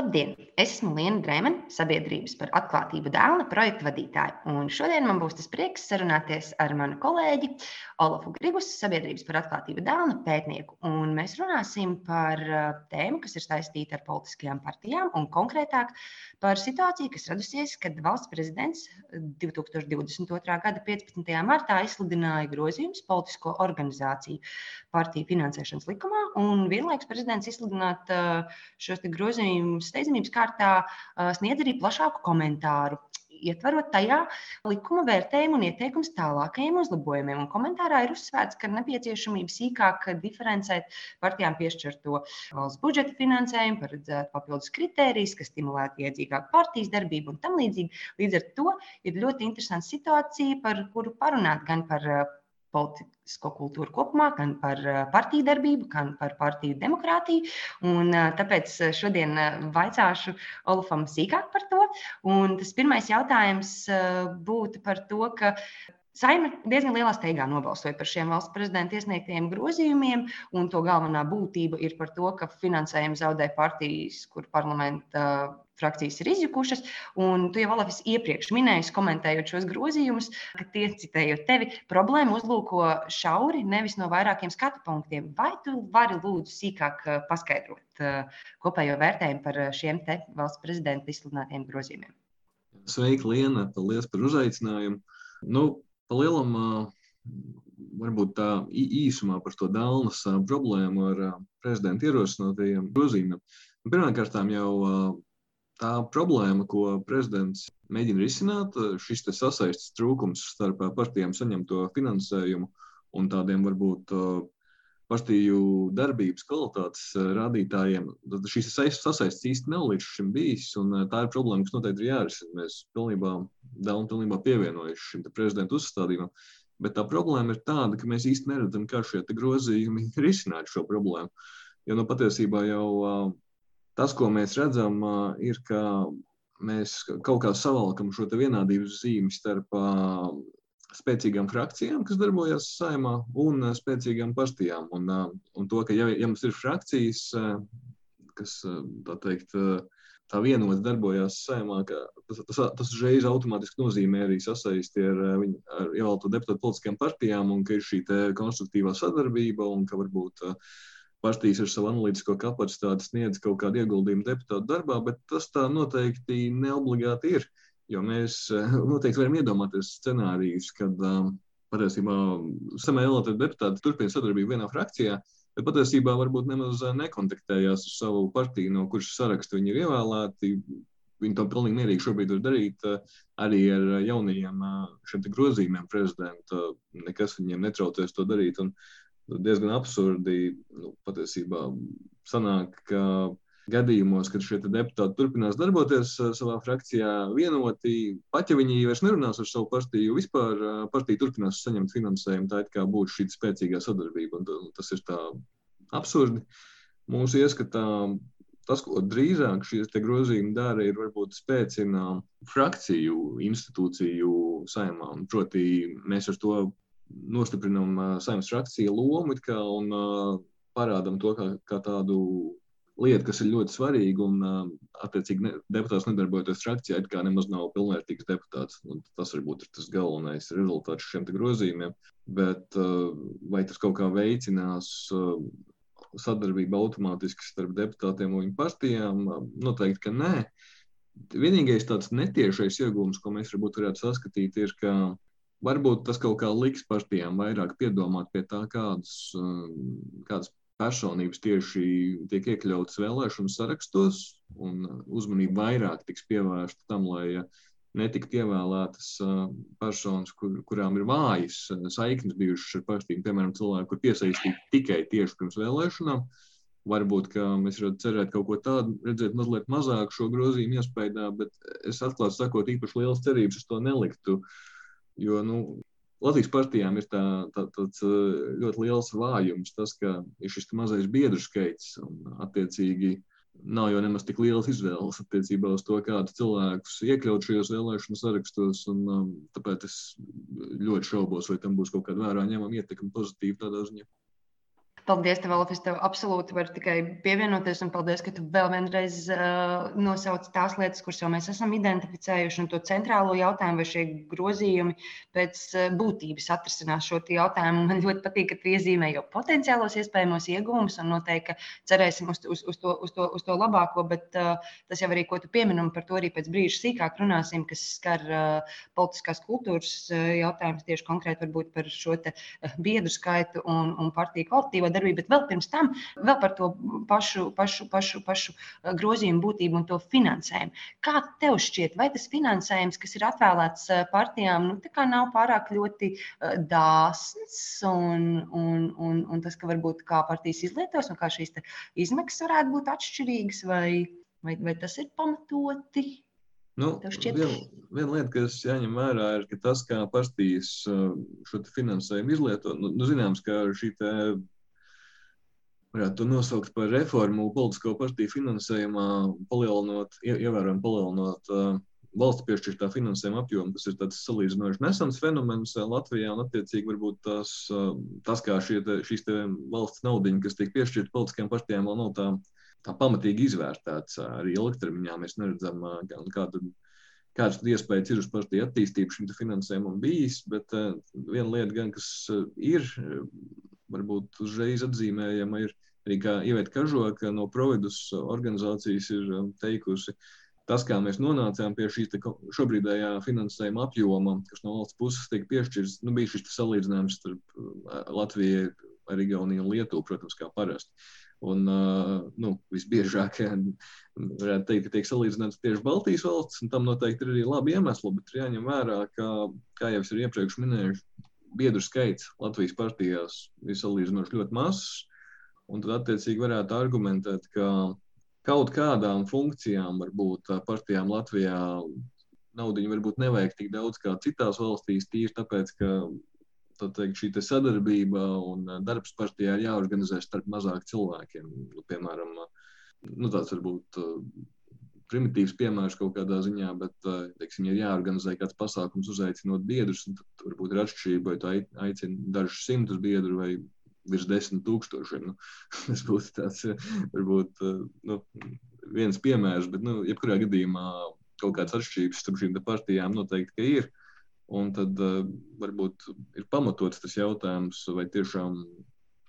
Labdien! Es esmu Liena Drēmana, sabiedrības par atklātību dēlna projekta vadītāja. Un šodien man būs tas prieks sarunāties ar manu kolēģi Olafu Gribus, sabiedrības par atklātību dēlna pētnieku. Un mēs runāsim par uh, tēmu, kas ir saistīta ar politiskajām partijām un konkrētāk par situāciju, kas radusies, kad valsts prezidents 2022. gada 15. martā izsludināja grozījumus politisko organizāciju partiju finansēšanas likumā, un vienlaikus prezidents izsludināt uh, šos grozījumus steidzamības kārtā sniedz arī plašāku komentāru. Ietverot tajā likuma vērtējumu un ieteikumus tālākajiem uzlabojumiem. Un komentārā ir uzsvērts, ka nepieciešamība sīkāk diferencēt partijām piešķirto valsts budžeta finansējumu, paredzēt papildus kritērijus, kas stimulētu iedzīgāku partijas darbību un tam līdzīgi. Līdz ar to ir ļoti interesanta situācija, par kuru parunāt gan par politisko kultūru kopumā, gan par eh, partiju darbību, gan par partiju demokrātiju. Un, eh, tāpēc eh, šodien vaicāšu Olafam sīkāk par to. Un tas pirmais jautājums būtu par to, ka Saima diezgan lielā steigā nobalsoja par šiem valsts prezidenta iesniegtajiem grozījumiem, un to galvenā būtība ir par to, ka finansējumu zaudē partijas, kur parlamenta frakcijas ir izjukušas. Un tu jau Olafs iepriekš minēji, komentējot šos grozījumus, ka tie, citējot tevi, problēmu uzlūko šauri, nevis no vairākiem skatu punktiem. Vai tu vari lūdzu sīkāk uh, paskaidrot uh, kopējo vērtējumu par uh, šiem te valsts prezidenta izsludinātiem grozījumiem? Sveika, Liena! Paldies par uzaicinājumu! Nu, Palielam, varbūt tā īsumā par to Dānas problēmu ar prezidenta ierosinātajiem grozījumiem. Pirmkārt, jau tā problēma, ko prezidents mēģina risināt, šis sasaistes trūkums starp partijām saņemto finansējumu un tādiem varbūt partiju darbības kvalitātes rādītājiem. Tad šīs sasaistes īsti nav līdz šim bijis, un tā ir problēma, kas noteikti ir jārisina. Mēs pilnībā Dēlna pilnībā pievienojuši šim prezidenta uzstādījumam. Bet tā problēma ir tāda, ka mēs īsti neredzam, kā šie grozījumi risinātu šo problēmu. Jo nu, patiesībā jau tas, ko mēs redzam, ir, ka mēs kaut kā savalkam šo vienādības zīmi starp spēcīgām frakcijām, kas darbojas saimā, un spēcīgām partijām. Un, un to, ka ja, ja mums ir frakcijas, kas tā teikt, tā vienot darbojās saimā, tas, tas, tas uzreiz automātiski nozīmē arī sasaisti ar, viņu, ar ievēlēto deputātu politiskajām partijām, un ka ir šī konstruktīvā sadarbība, un ka varbūt partijas ar savu analītisko kapacitāti sniedz kaut kādu ieguldījumu deputātu darbā, bet tas tā noteikti neobligāti ir. Jo mēs noteikti varam iedomāties scenārijus, kad patiesībā samē ievēlētie deputāti turpina sadarbību vienā frakcijā, bet patiesībā varbūt nemaz nekontaktējās ar savu partiju, no kuras saraksta viņi ir ievēlēti. Viņi to pilnīgi mierīgi šobrīd var darīt arī ar jaunajiem grozījumiem prezidenta. Nekas viņiem netraucēs to darīt. Un diezgan absurdi nu, patiesībā sanāk, ka gadījumos, kad šie deputāti turpinās darboties savā frakcijā vienoti, pat ja viņi vairs nerunās ar savu partiju, vispār partija turpinās saņemt finansējumu. Tā it kā būtu šī spēcīgā sadarbība, un tas ir tā absurdi. Mūsu ieskatā tas, ko drīzāk šie grozījumi dara, ir varbūt spēcina frakciju institūciju saimām. Proti, mēs ar to nostiprinām saimnes frakciju lomu un parādām to kā, kā tādu lieta, kas ir ļoti svarīga. Un, attiecīgi, ne, deputāts nedarbojoties frakcijā, it kā nemaz nav pilnvērtīgs deputāts. Un tas varbūt ir tas galvenais rezultāts šiem grozījumiem. Bet vai tas kaut kā veicinās sadarbību automātiski starp deputātiem un viņu partijām? Noteikti, ka nē. Vienīgais tāds netiešais iegūms, ko mēs varbūt varētu saskatīt, ir, ka varbūt tas kaut kā liks partijām vairāk piedomāt pie tā, kādas, kādas personības tieši tiek iekļautas vēlēšanu sarakstos, un uzmanība vairāk tiks pievērsta tam, lai netikt ievēlētas personas, kur, kurām ir vājas saiknes bijušas ar partiju, piemēram, cilvēki, kur piesaistīti tikai tieši pirms vēlēšanām. Varbūt mēs varētu cerēt kaut ko tādu, redzēt mazliet mazāk šo grozījumu iespējā, bet es atklāti sakot, īpaši liels cerības uz to neliktu. Jo nu, Latvijas partijām ir tā, tā, tāds ļoti liels vājums, tas, ka ir šis mazais biedru skaits un attiecīgi nav jau nemaz tik liels izvēles attiecībā uz to, kādus cilvēkus iekļaut šajos vēlēšanu sarakstos. Un, um, tāpēc es ļoti šaubos, vai tam būs kaut kāda vērā ņemama ietekme pozitīva tādā ziņā. Paldies, tev, Olaf. Es tev absolūti varu tikai pievienoties, un paldies, ka tu vēl vienreiz uh, nosauc tās lietas, kuras jau mēs esam identificējuši, un to centrālo jautājumu, vai šie grozījumi pēc būtības atrisinās šo jautājumu. Man ļoti patīk, ka tu iezīmē jau potenciālos iespējamos ieguvumus, un noteikti cerēsim uz, uz, uz, to, uz, to, uz to labāko, bet uh, tas jau arī, ko tu piemini, un par to arī pēc brīža sīkāk runāsim, kas skar uh, politiskās kultūras uh, jautājumus tieši konkrēti varbūt par šo te, uh, biedru skaitu un, un partiju kvalitīvo darbību, bet vēl pirms tam vēl par to pašu, pašu, pašu, pašu eh, grozījumu būtību un to finansējumu. Kā tev šķiet, vai tas finansējums, kas ir atvēlēts eh, partijām, nu, nav pārāk ļoti eh, dāsns un, un, un, un tas, ka varbūt kā partijas izlietos un kā šīs izmaksas varētu būt atšķirīgas, vai, vai, vai tas ir pamatoti? Nu, viena vien lieta, kas jāņem vērā, ir ka tas, kā partijas šo finansējumu izlieto, nu, nu, zināms, ka šī varētu nosaukt par reformu politisko partiju finansējumā, palielinot, ievērojami palielinot uh, valsts piešķirtā finansējuma apjomu. Tas ir tāds salīdzinoši nesens fenomens Latvijā, un attiecīgi varbūt tas, uh, tas kā šie šīs valsts naudiņi, kas tiek piešķirti politiskajām partijām, vēl nav tā, tā pamatīgi izvērtēts. Arī ilgtermiņā mēs neredzam, uh, kāda, kādas iespējas ir uz partiju attīstību šim finansējumam bijis, bet uh, viena lieta gan, kas uh, ir varbūt uzreiz atzīmējama ir arī kā Ieveta Kažoka no Providus organizācijas ir um, teikusi, tas, kā mēs nonācām pie šīs šobrīdējā finansējuma apjoma, kas no valsts puses tiek piešķirts, nu, bija šis salīdzinājums starp uh, Latviju, Igauniju un Lietuvu, protams, kā parasti. Un, uh, nu, visbiežāk varētu teikt, ka tiek salīdzināts tieši Baltijas valsts, un tam noteikti ir arī labi iemesli, bet ir jāņem vērā, ka, kā jau es iepriekš minēju, biedru skaits Latvijas partijās ir salīdzinoši ļoti mazs. Un tad, attiecīgi, varētu argumentēt, ka kaut kādām funkcijām, varbūt partijām Latvijā naudiņu varbūt nevajag tik daudz kā citās valstīs, tīri tāpēc, ka teikt, šī te sadarbība un darbs partijā ir jāorganizē starp mazāk cilvēkiem. Nu, piemēram, nu, tāds varbūt primitīvs piemērs kaut kādā ziņā, bet, eh, teiksim, ja jāorganizē kāds pasākums, uzaicinot biedrus, tad varbūt ir atšķirība, vai tu aicini dažus simtus biedru vai virs desmit tūkstošiem. Nu, tas būtu tāds, varbūt, eh, nu, viens piemērs, bet, nu, jebkurā gadījumā kaut kādas atšķirības starp šīm partijām noteikti ir. Un tad uh, varbūt ir pamatots tas jautājums, vai tiešām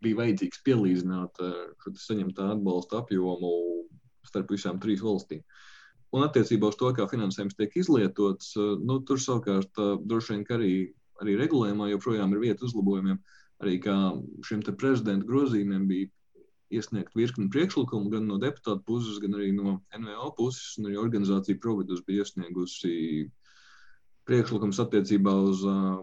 bija vajadzīgs pielīdzināt šo saņemtā atbalsta apjomu starp visām trīs valstīm. Uh, Un attiecībā uz to, kā finansējums tiek izlietots, eh, nu, tur savukārt eh, droši vien arī, arī regulējumā joprojām ir vieta uzlabojumiem. Arī kā šiem prezidenta grozījumiem bija iesniegt virkni priekšlikumu gan no deputāta puses, gan arī no NVO puses, arī organizācija Providus bija iesniegusi priekšlikums attiecībā uz uh,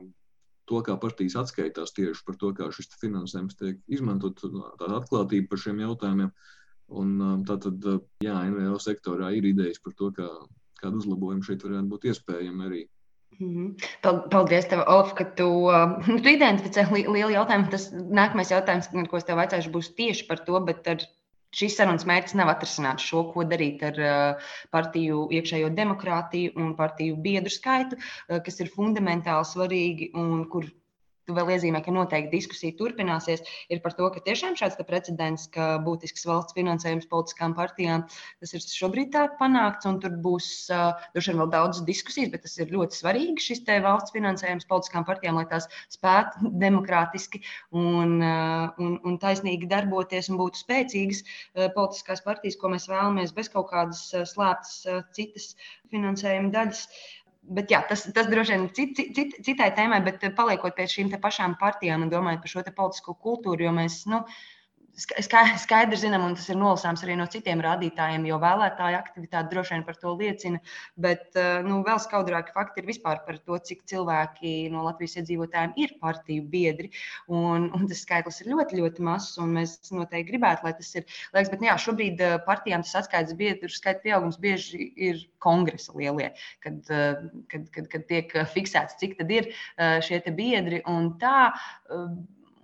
to, kā partijas atskaitās tieši par to, kā šis finansējums tiek izmantot, tāda atklātība par šiem jautājumiem. Uh, Un, um, tātad, uh, jā, NVO sektorā ir idejas par to, kā, kādu uzlabojumu šeit varētu būt iespējami arī. -hmm. Paldies, tev, Olaf, ka tu, uh, tu identificē li lielu jautājumu. Tas nākamais jautājums, ko es tev vaicāšu, būs tieši par to, bet ar šīs sarunas mērķis nav atrisināt šo, ko darīt ar uh, partiju iekšējo demokrātiju un partiju biedru skaitu, uh, kas ir fundamentāli svarīgi un kur vēl iezīmē, ka noteikti diskusija turpināsies, ir par to, ka tiešām šāds precedents, ka būtisks valsts finansējums politiskām partijām, tas ir šobrīd tā panākts, un tur būs droši vien vēl daudz diskusijas, bet tas ir ļoti svarīgi šis te valsts finansējums politiskām partijām, lai tās spētu demokrātiski un, un, un taisnīgi darboties un būtu spēcīgas politiskās partijas, ko mēs vēlamies bez kaut kādas slēptas citas finansējuma daļas. Bet jā, tas, tas droši vien cit, cit, citai tēmai, bet paliekot pie šīm pašām partijām un domājot par šo politisko kultūru, jo mēs, nu, uh, skaidri zinām, un tas ir nolasāms arī no citiem rādītājiem, jo vēlētāju aktivitāte droši vien par to liecina. Bet eh, nu, vēl skaudrāki fakti ir vispār par to, cik cilvēki no Latvijas iedzīvotājiem ir partiju biedri. Un, un tas skaitlis ir ļoti, ļoti mazs, un mēs noteikti gribētu, lai tas ir. Liekas, bet, nu, jā, šobrīd eh, partijām tas atskaites biedru skaita pieaugums bieži ir kongresa lielie, kad, eh, kad, kad, kad tiek fiksēts, cik tad ir šie biedri. Un tā,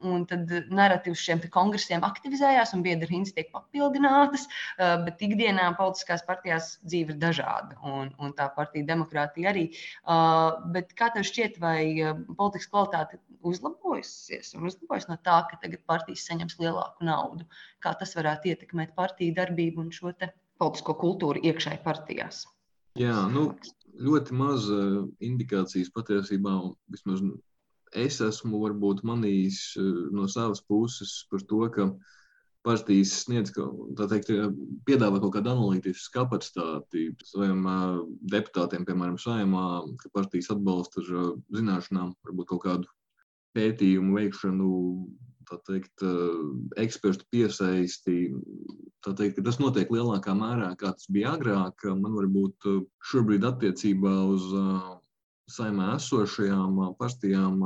Un tad narratīvs šiem kongresiem aktivizējās, un biedru rindas tiek papildinātas. Eh, bet ikdienā politiskās partijās dzīve ir dažāda, un, un tā partija demokrātija arī. Eh, bet kā tev šķiet, vai eh, politikas kvalitāte uzlabojusies un uzlabojas no tā, ka tagad partijas saņems lielāku naudu. Kā tas varētu ietekmēt partiju darbību un šo politisko kultūru iekšēji partijās? Jā, nu, ļoti maz indikācijas patiesībā, vismaz es esmu varbūt manījis no savas puses par to, ka partijas sniedz, teikt, piedāvā kaut kādu analītisku kapacitāti saviem deputātiem, piemēram, saimā, ka partijas atbalsta ar zināšanām, varbūt kaut kādu pētījumu veikšanu, tā teikt, ekspertu piesaisti. Tā teikt, tas notiek lielākā mērā, kā tas bija agrāk. Man varbūt šobrīd attiecībā uz saimē esošajām partijām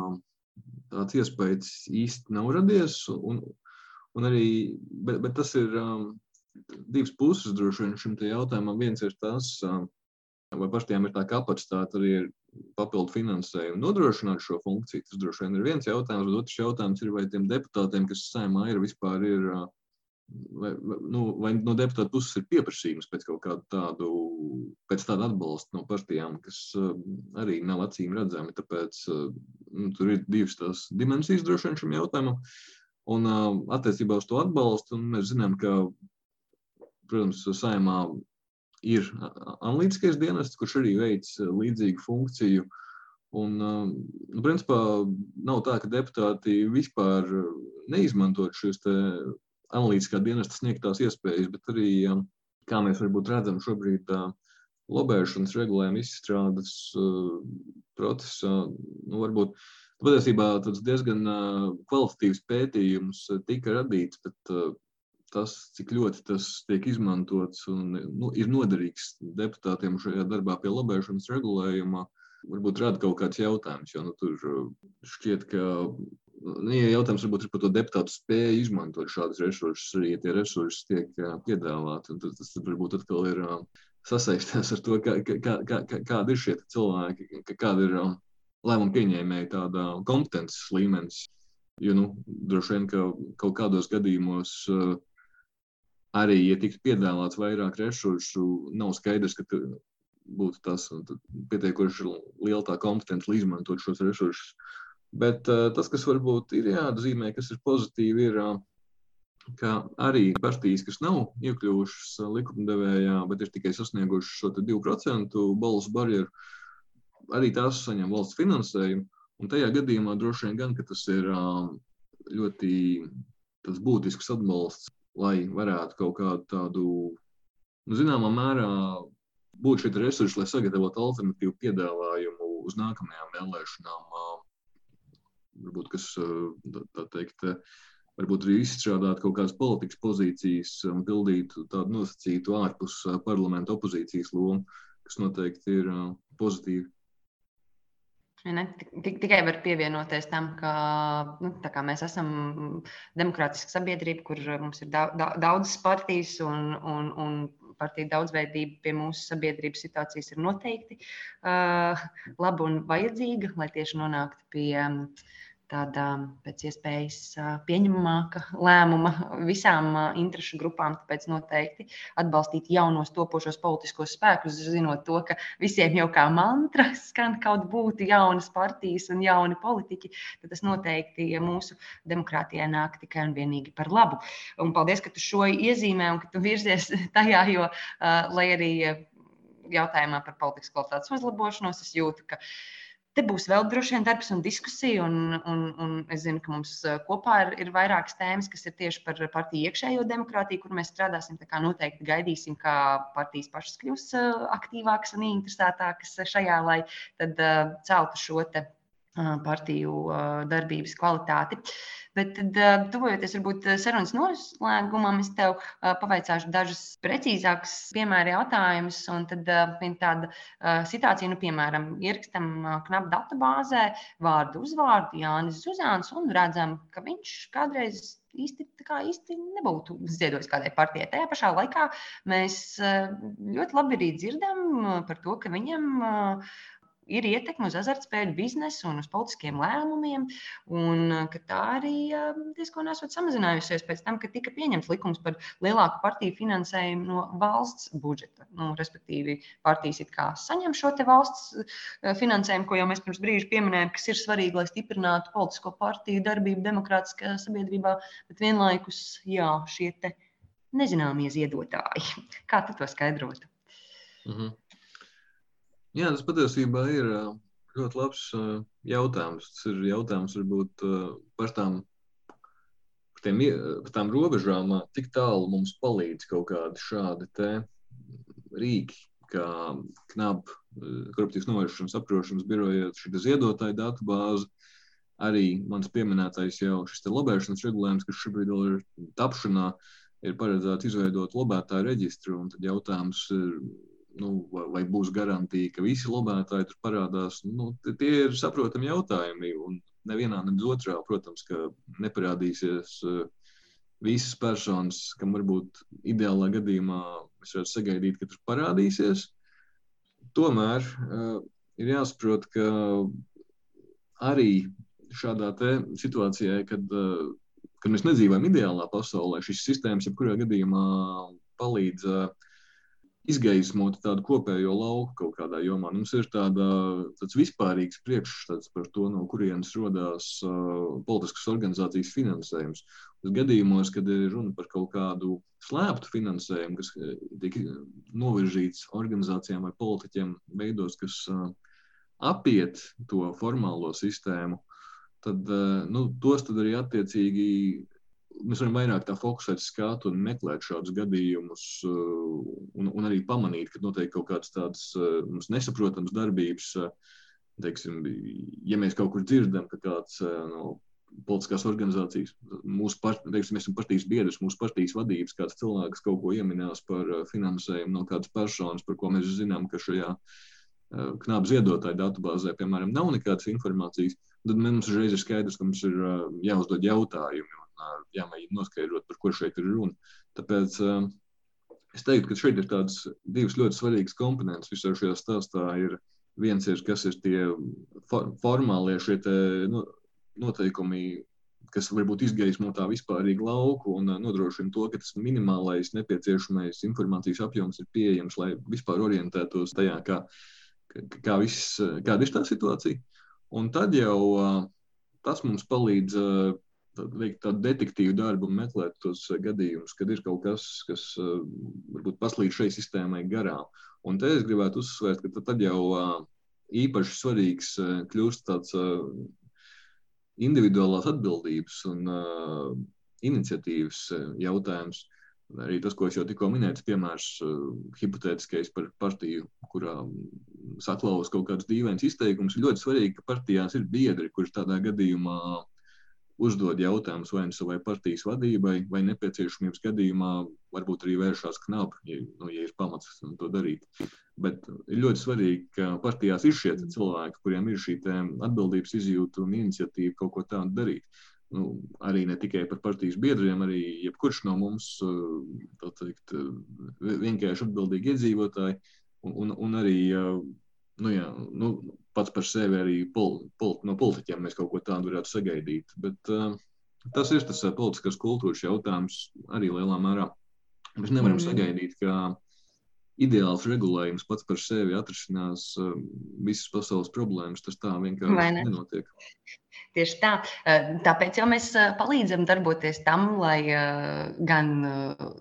tāds iespējas īsti nav radies. Un, Un arī, bet, bet tas ir divas puses droši vien šim jautājumam. Viens ir tas, vai partijām ir tā kapacitāte arī papildu finansējumu nodrošināt šo funkciju. Tas droši vien ir viens jautājums, bet otrs jautājums ir, vai tiem deputātiem, kas saimā ir, vispār ir. Vai, nu, vai no deputāta puses ir pieprasījums pēc kaut kāda tādu, pēc tāda atbalsta no partijām, kas uh, arī nav acīm redzami. Tāpēc uh, nu, tur ir divas tās dimensijas droši vien šim jautājumam. Un attiecībā uz to atbalstu mēs zinām, ka, protams, saimā ir analītiskais dienests, kurš arī veic līdzīgu funkciju. Un, nu, principā, nav tā, ka deputāti vispār neizmantot šīs analītiskā dienesta sniegtās iespējas, bet arī, kā mēs varbūt redzam šobrīd, lobēšanas regulējuma izstrādes procesā, nu, varbūt Patiesībā tas diezgan kvalitatīvs pētījums tika radīts, bet tas, cik ļoti tas tiek izmantots un nu, ir noderīgs deputātiem šajā darbā pie lobēšanas regulējuma, varbūt rada kaut kāds jautājums. Jo nu, tur šķiet, ka nu, ja jautājums varbūt ir par to deputātu spēju izmantot šādus resursus, arī ja tie resursi tiek piedāvāti. Tas, tas varbūt atkal ir sasaistīts ar to, kā, kā, kā, kādi ir šie cilvēki, kāda ir lēmumu pieņēmēju tāda kompetences līmenis. Jo nu, droši vien, ka kaut kādos gadījumos arī, ja tiktu piedāvāts vairāk resursu, nav skaidrs, ka būtu tas pietiekoši liela tā kompetence, lai izmantot šos resursus. Bet uh, tas, kas varbūt ir jāatzīmē, kas ir pozitīvi, ir, uh, ka arī partijas, kas nav iekļuvušas likumdevējā, bet ir tikai sasniegušas šo 2% balsu barjeru, uh, arī tās saņem valsts finansējumu. Un tajā gadījumā droši vien gan, ka tas ir ļoti tas būtisks atbalsts, lai varētu kaut kādu tādu, nu, zināmā mērā, būt šie resursi, lai sagatavotu alternatīvu piedāvājumu uz nākamajām vēlēšanām. Varbūt, kas, tā, teikt, varbūt arī izstrādāt kaut kādas politikas pozīcijas un pildīt tādu nosacītu ārpus parlamenta opozīcijas lomu, kas noteikti ir pozitīvi. Ne, tikai var pievienoties tam, ka nu, mēs esam demokrātiska sabiedrība, kur mums ir daudzas partijas un, un, un partiju daudzveidība pie mūsu sabiedrības situācijas ir noteikti laba un vajadzīga, lai tieši nonāktu pie tāda pēc iespējas pieņemamāka lēmuma visām interesu grupām. Tāpēc noteikti atbalstīt jaunos topošos politiskos spēkus, zinot to, ka visiem jau kā mantra skan kaut būtu jaunas partijas un jauni politiķi, tad tas noteikti mūsu demokrātijai nāk tikai un vienīgi par labu. Un paldies, ka tu šo iezīmē un ka tu virzies tajā, jo, lai arī jautājumā par politikas kvalitātes uzlabošanos, es jūtu, ka Te būs vēl droši vien darbs un diskusija, un, un, un es zinu, ka mums kopā ir, ir vairākas tēmas, kas ir tieši par partiju iekšējo demokrātiju, kur mēs strādāsim. Tā kā noteikti gaidīsim, kā partijas pašas kļūs aktīvākas un interesētākas šajā, lai tad celtu šo te partiju darbības kvalitāti. Bet, tad, tuvojoties varbūt sarunas noslēgumam, es tev pavaicāšu dažus precīzākus piemēru jautājumus. Un tad viena tāda situācija, nu, piemēram, ierakstam knapu datubāzē vārdu uzvārdu Jānis Zuzāns un redzam, ka viņš kādreiz īsti, kā, īsti nebūtu ziedojis kādai partijai. Tajā pašā laikā mēs ļoti labi arī dzirdam par to, ka viņam ir ietekme uz azartspēļu biznesu un uz politiskiem lēmumiem, un ka tā arī diezgan esot samazinājusies pēc tam, kad tika pieņemts likums par lielāku partiju finansējumu no valsts budžeta. Nu, respektīvi, partijas it kā saņem šo valsts finansējumu, ko jau mēs pirms brīža pieminējām, kas ir svarīgi, lai stiprinātu politisko partiju darbību demokrātiskajā sabiedrībā, bet vienlaikus jā, šie nezināmie ziedotāji. Kā tu to skaidrotu? Mm -hmm. Jā, tas patiesībā ir ļoti labs jautājums. Tas ir jautājums varbūt par tām, par tiem, par tām robežām, cik tālu mums palīdz kaut kādi šādi rīki, kā KNAP, korupcijas novēršanas apkarošanas biroja, šī ziedotāja datubāze. Arī mans pieminētais jau šis lobēšanas regulējums, kas šobrīd ir tapšanā, ir paredzēts izveidot lobētāju reģistru. Tad jautājums ir, nu, vai, vai būs garantija, ka visi lobētāji tur parādās. Nu, tie ir saprotami jautājumi. Un nevienā, ne otrā, protams, ka neparādīsies uh, visas personas, kam varbūt ideālā gadījumā mēs varētu sagaidīt, ka tur parādīsies. Tomēr uh, ir jāsaprot, ka arī šādā situācijā, kad, uh, kad mēs nedzīvojam ideālā pasaulē, šīs sistēmas jebkurā gadījumā palīdz uh, izgaismot tādu kopējo lauku kaut kādā jomā. Mums ir tāda, tāds vispārīgs priekšstats par to, no kurienes radās uh, politiskas organizācijas finansējums. Uz gadījumos, kad ir runa par kaut kādu slēptu finansējumu, kas tiek novirzīts organizācijām vai politiķiem veidos, kas uh, apiet to formālo sistēmu, tad uh, nu, tos tad arī attiecīgi mēs varam vairāk tā fokusēt skatu un meklēt šādus gadījumus, uh, un, un arī pamanīt, ka notiek kaut kādas tādas uh, mums nesaprotamas darbības. Uh, teiksim, ja mēs kaut kur dzirdam, ka kāds no politiskās organizācijas, mūsu part, teiksim, esam partijas biedrs, mūsu partijas vadības, kāds cilvēks kaut ko ieminās par finansējumu no kādas personas, par ko mēs zinām, ka šajā knāba ziedotāja datubāzē, piemēram, nav nekādas informācijas, tad mums uzreiz ir skaidrs, ka mums ir jāuzdod jautājumi jāmēģina noskaidrot, par ko šeit ir runa. Tāpēc es teiktu, ka šeit ir tādas divas ļoti svarīgas komponentes visā šajā stāstā. Ir viens ir, kas ir tie formālie šie te, nu, noteikumi, kas varbūt izgaismo tā vispārīgu lauku un nodrošina to, ka tas minimālais nepieciešamais informācijas apjoms ir pieejams, lai vispār orientētos tajā, kā, kā viss, kāda ir tā situācija. Un tad jau tas mums palīdz veikt tādu detektīvu darbu un meklēt tos eh, gadījumus, kad ir kaut kas, kas eh, varbūt paslīd šai sistēmai garām. Un te es gribētu uzsvērt, ka tad jau eh, īpaši svarīgs kļūst tāds individuālās atbildības un iniciatīvas jautājums. Arī tas, ko es jau tikko minēju, piemērs hipotētiskais par partiju, kurā saklaus kaut kādus dīvainus izteikumus, ir ļoti svarīgi, ka partijās ir biedri, kurš tādā gadījumā uh, uzdod jautājumus vai nu savai partijas vadībai, vai nepieciešamības gadījumā varbūt arī vēršās knapi, ja, nu, ja ir pamats to darīt. Bet ir ļoti svarīgi, ka partijās ir šie cilvēki, kuriem ir šī atbildības izjūta un iniciatīva kaut ko tādu darīt. Nu, arī ne tikai par partijas biedriem, arī jebkurš no mums, teikt, vienkārši atbildīgi iedzīvotāji, un, un, un arī nu, jā, nu, pats par sevi arī pol, pol, no politiķiem mēs kaut ko tādu varētu sagaidīt. Bet uh, tas ir tas uh, politiskās kultūras jautājums arī lielā mērā. Mēs nevaram mm. sagaidīt, ka ideāls regulējums pats par sevi atrisinās uh, visas pasaules problēmas. Tas tā vienkārši ne? nenotiek. Tieši tā. Tāpēc jau mēs palīdzam darboties tam, lai gan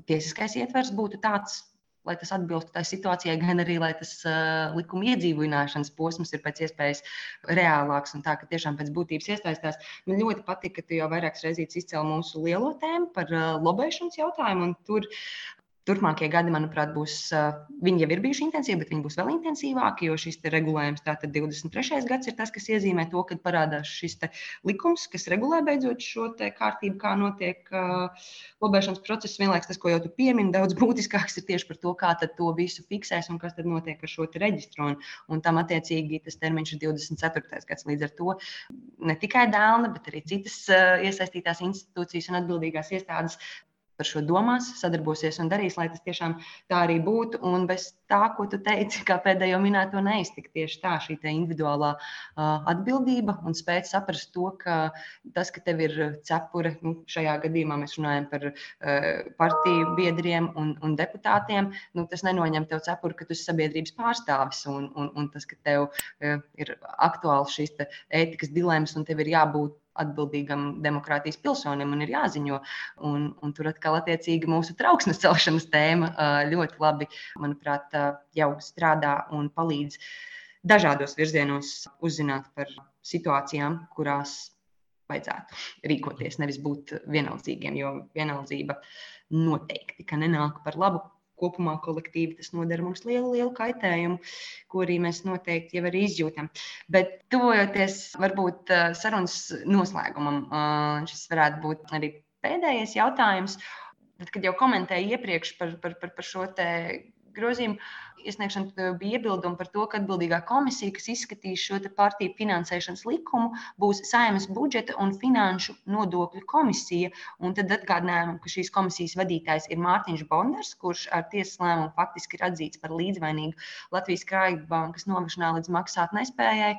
tiesiskais ietvers būtu tāds, lai tas atbilstu tai situācijai, gan arī, lai tas uh, likuma iedzīvināšanas posms ir pēc iespējas reālāks un tā, ka tiešām pēc būtības iesaistās. Man ļoti patika, ka tu jau vairākas reizes izcēli mūsu lielo tēmu par uh, lobēšanas jautājumu, un tur Turpmākie gadi, manuprāt, būs, viņi jau ir bijuši intensīvi, bet viņi būs vēl intensīvāki, jo šis regulējums, tātad 23. gads, ir tas, kas iezīmē to, kad parādās šis likums, kas regulē beidzot šo kārtību, kā notiek uh, lobēšanas process. Vienlaikus tas, ko jau tu piemini, daudz būtiskāks ir tieši par to, kā to visu fiksēs un kas tad notiek ar šo reģistru. Un, un tam attiecīgi tas termiņš ir 24. gads. Līdz ar to ne tikai Dēlna, bet arī citas uh, iesaistītās institūcijas un atbildīgās iestādes par šo domās, sadarbosies un darīs, lai tas tiešām tā arī būtu. Un bez tā, ko tu teici, kā pēdējo minēto neiztikt, tieši tā šī individuālā uh, atbildība un spēt saprast to, ka tas, ka tev ir cepure, nu, šajā gadījumā mēs runājam par uh, partiju biedriem un, un deputātiem, nu, tas nenoņem tev cepuri, ka tu esi sabiedrības pārstāvis un, un, un tas, ka tev uh, ir aktuāls šīs ētikas dilemmas un tev ir jābūt atbildīgam demokrātijas pilsonim un ir jāziņo. Un, un tur atkal attiecīgi mūsu trauksmes celšanas tēma ļoti labi, manuprāt, jau strādā un palīdz dažādos virzienos uzzināt par situācijām, kurās vajadzētu rīkoties, nevis būt vienaldzīgiem, jo vienaldzība noteikti nenāk par labu kopumā kolektīvi tas nodara mums lielu, lielu kaitējumu, ko arī mēs noteikti jau arī izjūtam. Bet tuvojoties varbūt eh, sarunas noslēgumam, eh, šis varētu būt arī pēdējais jautājums. Tad, kad jau komentēju iepriekš par, par, par, par šo grozījumu, iesniegšana bija iebildumi par to, ka atbildīgā komisija, kas izskatīs šo partiju finansēšanas likumu, būs Saimnes budžeta un finanšu nodokļu komisija. Un tad atgādinājām, ka šīs komisijas vadītājs ir Mārtiņš Bondars, kurš ar tiesas lēmumu faktiski ir atzīts par līdzvainīgu Latvijas Krājbankas novešanā līdz maksāt nespējai.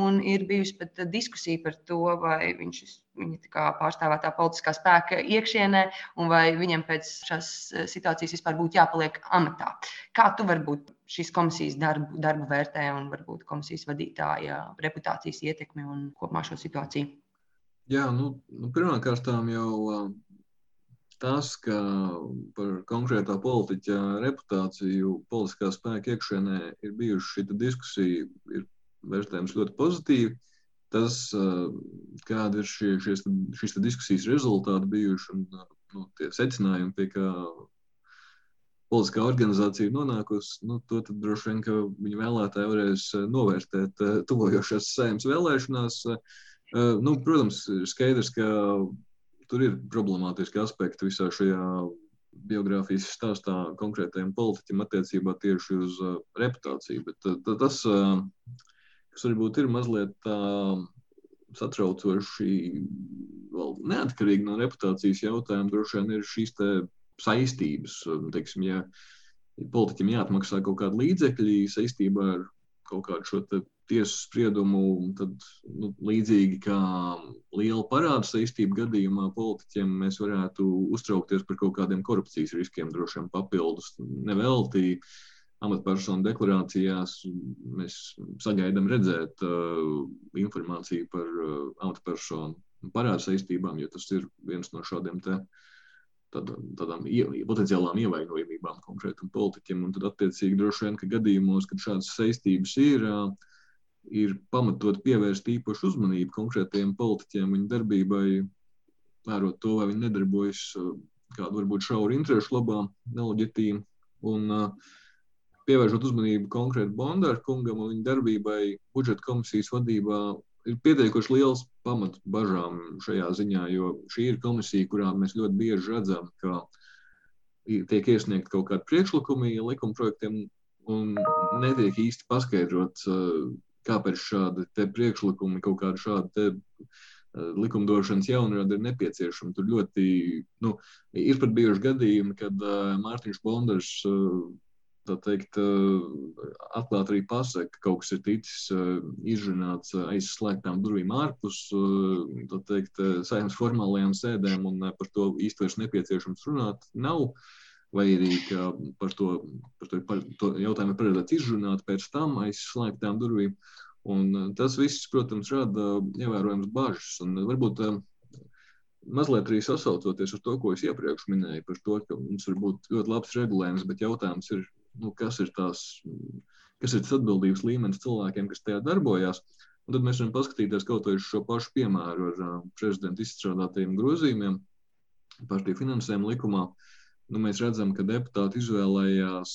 Un ir bijusi pat diskusija par to, vai viņš ir viņa pārstāvētā politiskā spēka iekšienē, un vai viņam pēc šīs situācijas vispār būtu jāpaliek amatā. Kā tu vari būt šīs komisijas darbu, darbu vērtē un varbūt komisijas vadītāja reputācijas ietekmi un kopumā šo situāciju? Jā, nu, nu pirmkārt jau tas, ka par konkrētā politiķa reputāciju politiskā spēka iekšienē ir bijuši šī diskusija, ir vērtējums ļoti pozitīvi. Tas, kāda ir šie, šies, šīs diskusijas rezultāti bijuši un nu, tie secinājumi, pie kā politiskā organizācija nonākusi, nu, to droši vien viņa vēlētāji varēs novērtēt tuvojošās saimnes vēlēšanās. Nu, protams, ir skaidrs, ka tur ir problemātiski aspekti visā šajā biogrāfijas stāstā konkrētajam politiķim attiecībā tieši uz reputāciju. Bet tas, kas varbūt ir mazliet tā satraucoši, vēl neatkarīgi no reputācijas jautājuma, droši vien ir šīs saistības. Teiksim, ja politiķim jāatmaksā kaut kāda līdzekļi saistībā ar kaut kādu šo tiesas spriedumu, tad nu, līdzīgi kā liela parāda saistību gadījumā politiķiem mēs varētu uztraukties par kaut kādiem korupcijas riskiem, droši vien papildus. Nevelti amatpersonu deklarācijās mēs sagaidām redzēt uh, informāciju par uh, amatpersonu parāda saistībām, jo tas ir viens no šādiem te uh, tad, tādām potenciālām ievainojumībām konkrētam politiķim. Un tad, attiecīgi, droši vien, ka gadījumos, kad šādas saistības ir, ir pamatot pievērst īpašu uzmanību konkrētajiem politiķiem, viņu darbībai, vērot to, vai viņi nedarbojas kādu varbūt šauru interesu labā, neleģitīvi. Un pievēršot uzmanību konkrēti Bondāra kungam un viņa darbībai budžeta komisijas vadībā, ir pietiekuši liels pamats bažām šajā ziņā, jo šī ir komisija, kurā mēs ļoti bieži redzam, ka tiek iesniegt kaut kādi priekšlikumi likumprojektiem un netiek īsti paskaidrots, kāpēc šādi priekšlikumi, kaut kāda šāda likumdošanas jaunrada ir nepieciešama. Tur ļoti nu, ir pat bijuši gadījumi, kad Mārtiņš Bondars tā teikt, eh, atklāt arī pasaka, ka kaut kas ir ticis eh, izrunāts eh, aiz slēgtām durvīm ārpus, teikt, saimnes formālajām sēdēm, un par to vairs nepieciešams runāt nav. Vai arī par to, par to, par to jautājumu paredzēts izrunāt pēc tam aiz slēgtām durvīm. Un tas viss, protams, rada ievērojams bažas. Un varbūt mazliet arī sasaucoties ar to, ko es iepriekš minēju, par to, ka mums var būt ļoti labs regulējums, bet jautājums ir, nu, kas ir tās, kas ir tas atbildības līmenis cilvēkiem, kas tajā darbojas. Un tad mēs varam paskatīties kaut vai uz šo pašu piemēru ar uh, prezidenta izstrādātajiem grozījumiem partiju finansējuma likumā. Nu, mēs redzam, ka deputāti izvēlējās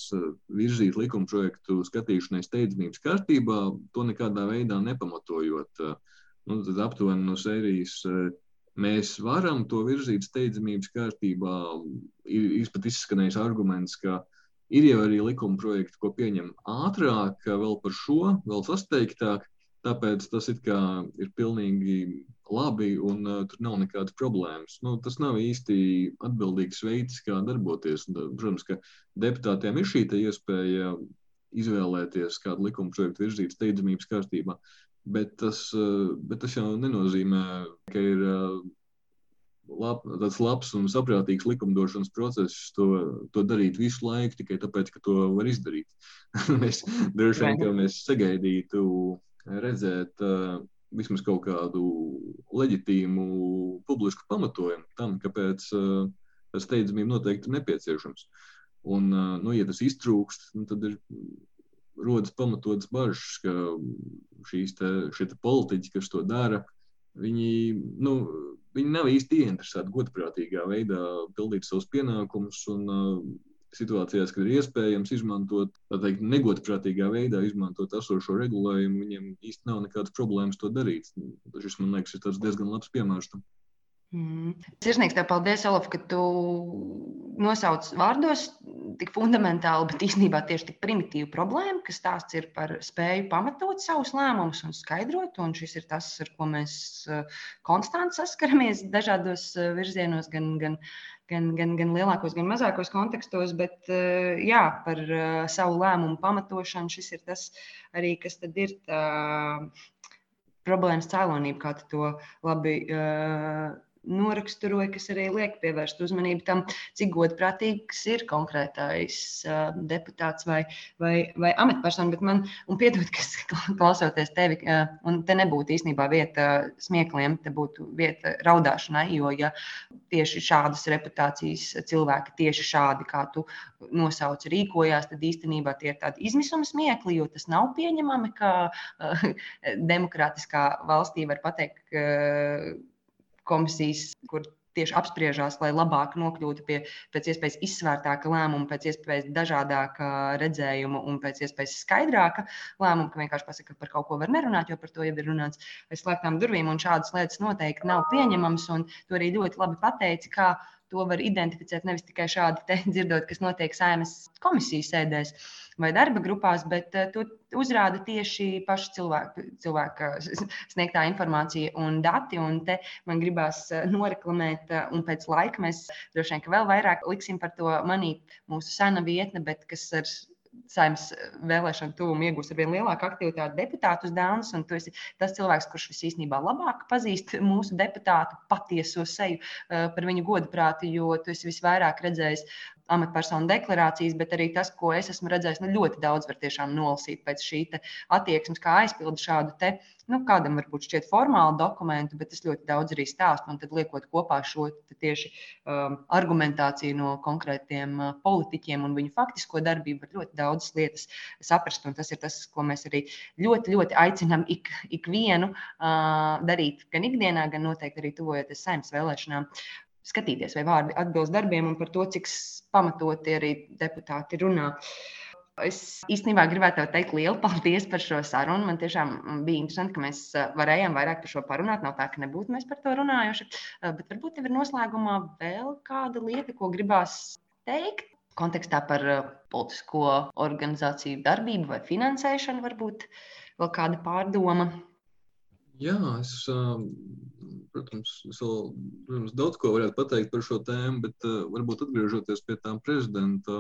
virzīt likuma projektu skatīšanai steidzamības kārtībā, to nekādā veidā nepamatojot. Nu, tad aptuveni no sērijas mēs varam to virzīt steidzamības kārtībā. Ir, ir pat izskanējis arguments, ka uh, Ir jau arī likuma projekti, ko pieņem ātrāk, vēl par šo, vēl sasteigtāk. Tāpēc tas ir pilnīgi labi un uh, tur nav nekādas problēmas. Nu, tas nav īsti atbildīgs veids, kā darboties. Un, protams, ka deputātiem ir šī iespēja izvēlēties kādu likuma projektu virzīt steidzamības kārtībā, bet tas, uh, bet tas jau nenozīmē, ka ir uh, lab, tāds labs un saprātīgs likumdošanas process to, to darīt visu laiku tikai tāpēc, ka to var izdarīt. mēs droši vien, ka mēs sagaidītu redzēt uh, vismaz kaut kādu leģitīmu publisku pamatojumu tam, kāpēc uh, steidzamība noteikti ir nepieciešams. Un, uh, nu, ja tas iztrūkst, nu, tad ir rodas pamatotas bažas, ka šīs te, te politiķi, kas to dara, viņi, nu, viņi nav īsti ieinteresēti godprātīgā veidā pildīt savus pienākumus. Un, uh, situācijās, kad ir iespējams izmantot, tā teikt, negodprātīgā veidā izmantot esošo regulējumu, viņiem īsti nav nekādas problēmas to darīt. Šis, man liekas, ir diezgan labs piemērs tam. Mm. Sirsnīgs tev paldies, Olaf, ka tu nosauc vārdos tik fundamentāli, bet īstenībā tieši tik primitīvu problēmu, kas stāsts ir par spēju pamatot savus lēmumus un skaidrot. Un šis ir tas, ar ko mēs eh, konstanti saskaramies dažādos eh, virzienos, gan, gan, gan, gan, gan lielākos, gan mazākos kontekstos. Bet eh, jā, par savu lēmumu pamatošanu šis ir tas arī, kas tad ir tā problēmas cēlonība, kā tu to labi. Uh, noraksturoja, kas arī liek pievērst uzmanību tam, cik godprātīgs ir konkrētais uh, deputāts vai, vai, vai amatpersona. Bet man, un piedod, kas klausoties tevi, uh, un te nebūtu īstenībā vieta smiekliem, te būtu vieta raudāšanai, jo ja tieši šādas reputācijas cilvēki tieši šādi, kā tu nosauci, rīkojās, tad īstenībā tie ir tādi izmisuma smiekli, jo tas nav pieņemami, ka uh, demokrātiskā valstī var pateikt, uh, komisijas, kur tieši apspriežās, lai labāk nokļūtu pie pēc iespējas izsvērtāka lēmuma, pēc iespējas dažādāka redzējuma un pēc iespējas skaidrāka lēmuma, ka vienkārši pasakā, ka par kaut ko var nerunāt, jo par to jau ir runāts aiz slēgtām durvīm, un šādas lietas noteikti nav pieņemamas, un to arī ļoti labi pateici, to var identificēt nevis tikai šādi dzirdot, kas notiek saimas komisijas sēdēs vai darba grupās, bet uh, to uzrāda tieši paši cilvēki, cilvēka sniegtā informācija un dati. Un te man gribās uh, noreklamēt, uh, un pēc laika mēs droši vien vēl vairāk liksim par to manīt mūsu sena vietne, bet kas ar saimnes vēlēšanu tuvumu iegūst ar vien lielāku aktivitāti deputātus un tu esi tas cilvēks, kurš visīsnībā labāk pazīst mūsu deputātu patieso seju par viņu godprātu, jo tu esi visvairāk redzējis amatpersonu deklarācijas, bet arī tas, ko es esmu redzējis, nu, ļoti daudz var tiešām nolasīt pēc šī attieksmes, kā aizpildu šādu te, nu, kādam varbūt šķiet formālu dokumentu, bet tas ļoti daudz arī stāst. Un tad liekot kopā šo tieši um, argumentāciju no konkrētiem uh, politiķiem un viņu faktisko darbību, var ļoti daudz lietas saprast. Un tas ir tas, ko mēs arī ļoti, ļoti aicinām ik, ikvienu uh, darīt gan ikdienā, gan noteikti arī tuvojoties saimnes vēlēšanām skatīties, vai vārdi atbilst darbiem un par to, cik pamatoti arī deputāti runā. Es īstenībā gribētu teikt lielu paldies par šo sarunu. Man tiešām bija interesanti, ka mēs uh, varējām vairāk par šo parunāt. Nav tā, ka nebūtu mēs par to runājuši. Uh, bet varbūt tev ir noslēgumā vēl kāda lieta, ko gribās teikt kontekstā par uh, politisko organizāciju darbību vai finansēšanu. Varbūt vēl kāda pārdoma. Jā, es, protams, es vēl protams, daudz ko varētu pateikt par šo tēmu, bet varbūt atgriežoties pie tām prezidenta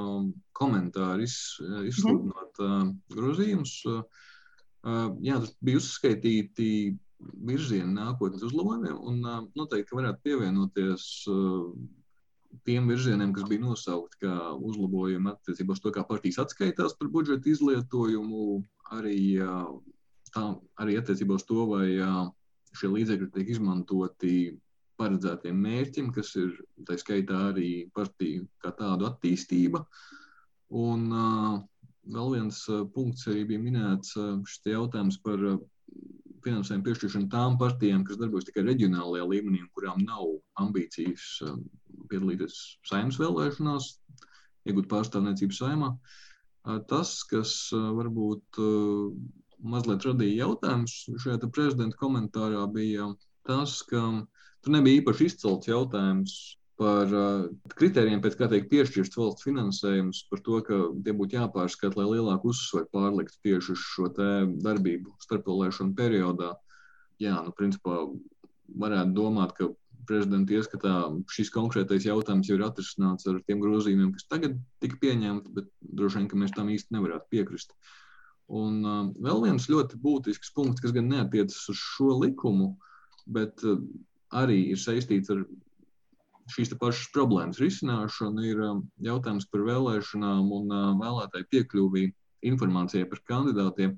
komentāru, izsludinot mhm. grozījumus. Jā, tas bija uzskaitīti virzieni nākotnes uzlabojumiem, un noteikti varētu pievienoties tiem virzieniem, kas bija nosaukti kā uzlabojumi attiecībā uz to, kā partijas atskaitās par budžeta izlietojumu, arī tā arī attiecībā uz to, vai šie līdzekļi tiek izmantoti paredzētiem mērķiem, kas ir tā skaitā arī partiju kā tādu attīstība. Un vēl viens punkts arī bija minēts šis jautājums par finansējumu piešķiršanu tām partijām, kas darbojas tikai reģionālajā līmenī kurām nav ambīcijas piedalīties saimnes vēlēšanās, iegūt pārstāvniecību saimā. Tas, kas varbūt mazliet radīja jautājums šajā prezidenta komentārā, bija tas, ka tur nebija īpaši izcelts jautājums par uh, kritērijiem, pēc kā tiek piešķirts valsts finansējums, par to, ka tie būtu jāpārskata, lai lielāku uzsvaru pārliktu tieši uz šo darbību starpvēlēšanu periodā. Jā, nu, principā varētu domāt, ka prezidenta ieskatā šis konkrētais jautājums jau ir atrisināts ar tiem grozījumiem, kas tagad tika pieņemti, bet droši vien mēs tam īsti nevarētu piekrist. Un uh, vēl viens ļoti būtisks punkts, kas gan neatiecas uz šo likumu, bet uh, arī ir saistīts ar šīs pašas problēmas risināšanu, ir uh, jautājums par vēlēšanām un uh, vēlētāju piekļuvi informācijai par kandidātiem.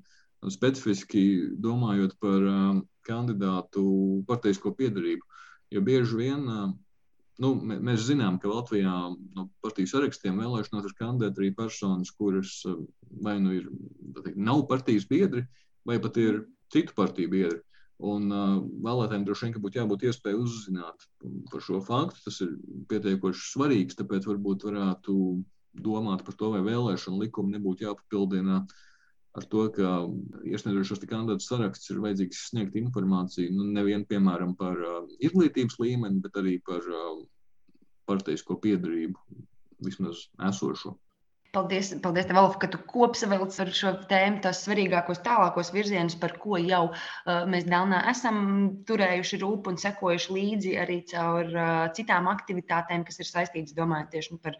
Specifiski domājot par uh, kandidātu partijsko piedarību. Jo bieži vien nu, mēs zinām, ka Latvijā no partiju sarakstiem vēlēšanās ir kandidēti arī personas, kuras vai nu ir, teikt, nav partijas biedri, vai pat ir citu partiju biedri. Un uh, vēlētājiem droši vien būtu jābūt iespēja uzzināt par šo faktu. Tas ir pietiekoši svarīgs, tāpēc varbūt varētu domāt par to, vai vēlēšana likuma nebūtu jāpapildina uh, ar to, ka iesniedzot šos kandidātu sarakstus, ir vajadzīgs sniegt informāciju nu, nevien piemēram par uh, izglītības līmeni, bet arī par uh, partijasko piedarību, vismaz esošo. Paldies, paldies tev, Alfa, ka tu kopsavilc ar šo tēmu tos svarīgākos, tālākos virzienus, par ko jau uh, mēs Dēlnā esam turējuši rūpu un sekojuši līdzi arī caur uh, citām aktivitātēm, kas ir saistītas, domājot tieši par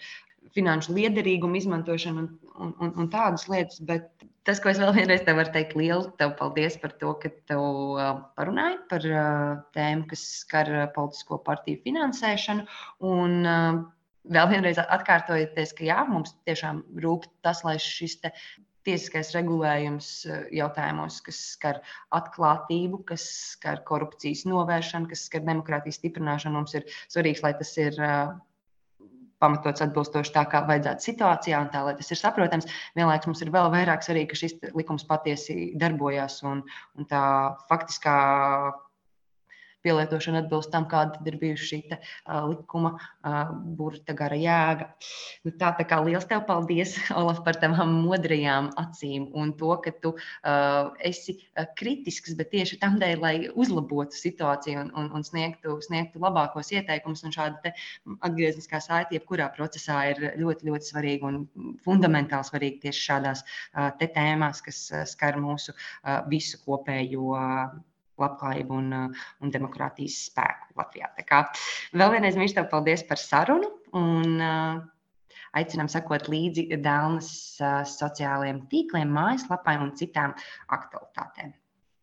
finanšu liederīgumu izmantošanu un, un, un, un tādas lietas. Bet tas, ko es vēl vienreiz te varu teikt, liels tev paldies par to, ka tu uh, parunāji par uh, tēmu, kas skar uh, politisko partiju finansēšanu. Un, vēl vienreiz atkārtojoties, ka jā, mums tiešām rūp tas, lai šis tiesiskais regulējums jautājumos, kas skar atklātību, kas skar korupcijas novēršanu, kas skar demokrātijas stiprināšanu, mums ir svarīgs, lai tas ir pamatots atbilstoši tā, kā vajadzētu situācijā, un tā, lai tas ir saprotams. Vienlaikus mums ir vēl vairāk svarīgi, ka šis likums patiesi darbojas un, un tā faktiskā pielietošana atbilst tam, kāda ir bijusi šī te, uh, likuma uh, burta gara jēga. Nu, tā, tā kā liels tev paldies, Olaf, par tavām modrajām acīm un to, ka tu uh, esi kritisks, bet tieši tam dēļ, lai uzlabotu situāciju un, un, un sniegtu, sniegtu labākos ieteikumus. Šāda atgriezniskā saite, jebkurā procesā, ir ļoti, ļoti svarīga un fundamentāli svarīga tieši šādās tēmās, kas skar mūsu visu kopējo. Labklājību un, un demokrātijas spēku Latvijā. Tā kā vēl vienreiz mīļš tev paldies par sarunu un aicinām sekot līdzi Dēlnes sociālajiem tīkliem, mājaslapai un citām aktualitātēm.